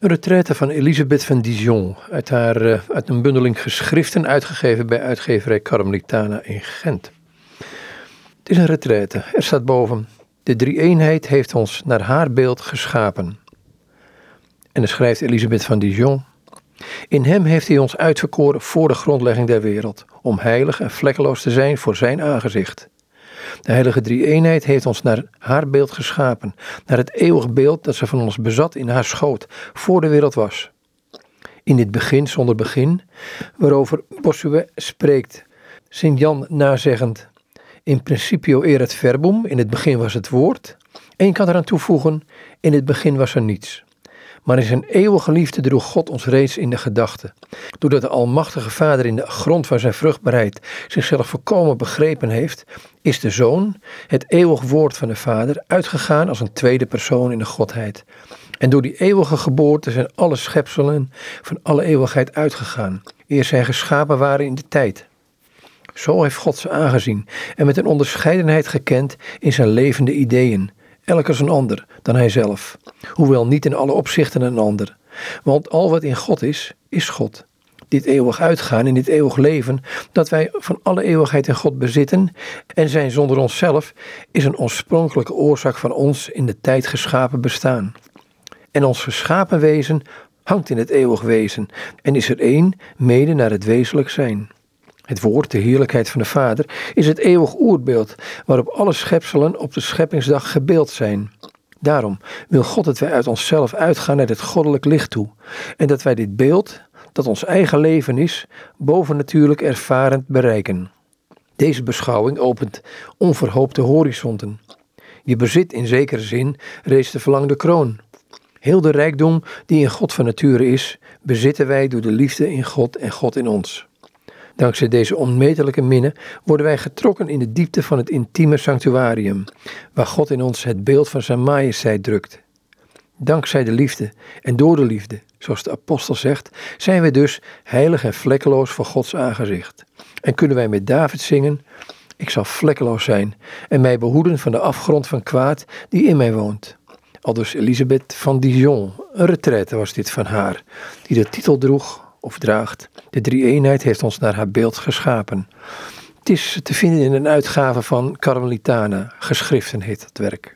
Een retraite van Elisabeth van Dijon uit, haar, uh, uit een bundeling geschriften uitgegeven bij uitgeverij Carmelitana in Gent. Het is een retraite. Er staat boven: De drie-eenheid heeft ons naar haar beeld geschapen. En dan schrijft Elisabeth van Dijon: In hem heeft hij ons uitverkoren voor de grondlegging der wereld, om heilig en vlekkeloos te zijn voor zijn aangezicht. De heilige drie-eenheid heeft ons naar haar beeld geschapen, naar het eeuwig beeld dat ze van ons bezat in haar schoot, voor de wereld was. In dit begin zonder begin, waarover Bossuet spreekt, Sint Jan nazeggend, in principio erat verbum, in het begin was het woord, en je kan eraan toevoegen, in het begin was er niets. Maar in zijn eeuwige liefde droeg God ons reeds in de gedachten. Doordat de Almachtige Vader in de grond van zijn vruchtbaarheid zichzelf volkomen begrepen heeft, is de Zoon, het eeuwig woord van de Vader, uitgegaan als een tweede persoon in de Godheid. En door die eeuwige geboorte zijn alle schepselen van alle eeuwigheid uitgegaan, eer zij geschapen waren in de tijd. Zo heeft God ze aangezien en met een onderscheidenheid gekend in zijn levende ideeën, elk een ander dan hij zelf, hoewel niet in alle opzichten een ander. Want al wat in God is, is God. Dit eeuwig uitgaan in dit eeuwig leven dat wij van alle eeuwigheid in God bezitten en zijn zonder onszelf, is een oorspronkelijke oorzaak van ons in de tijd geschapen bestaan. En ons geschapen wezen hangt in het eeuwig wezen en is er één mede naar het wezenlijk zijn. Het woord, de heerlijkheid van de Vader, is het eeuwig oerbeeld waarop alle schepselen op de scheppingsdag gebeeld zijn. Daarom wil God dat wij uit onszelf uitgaan naar het goddelijk licht toe en dat wij dit beeld, dat ons eigen leven is, bovennatuurlijk ervarend bereiken. Deze beschouwing opent onverhoopte horizonten. Je bezit in zekere zin reeds de verlangde kroon. Heel de rijkdom die in God van nature is, bezitten wij door de liefde in God en God in ons. Dankzij deze onmetelijke minne worden wij getrokken in de diepte van het intieme sanctuarium, waar God in ons het beeld van zijn majesteit drukt. Dankzij de liefde en door de liefde, zoals de apostel zegt, zijn we dus heilig en vlekkeloos voor Gods aangezicht. En kunnen wij met David zingen, ik zal vlekkeloos zijn en mij behoeden van de afgrond van kwaad die in mij woont. Aldus Elisabeth van Dijon, een retraite was dit van haar, die de titel droeg of draagt. De drie-eenheid heeft ons naar haar beeld geschapen. Het is te vinden in een uitgave van Carmelitana, geschriften heet het werk.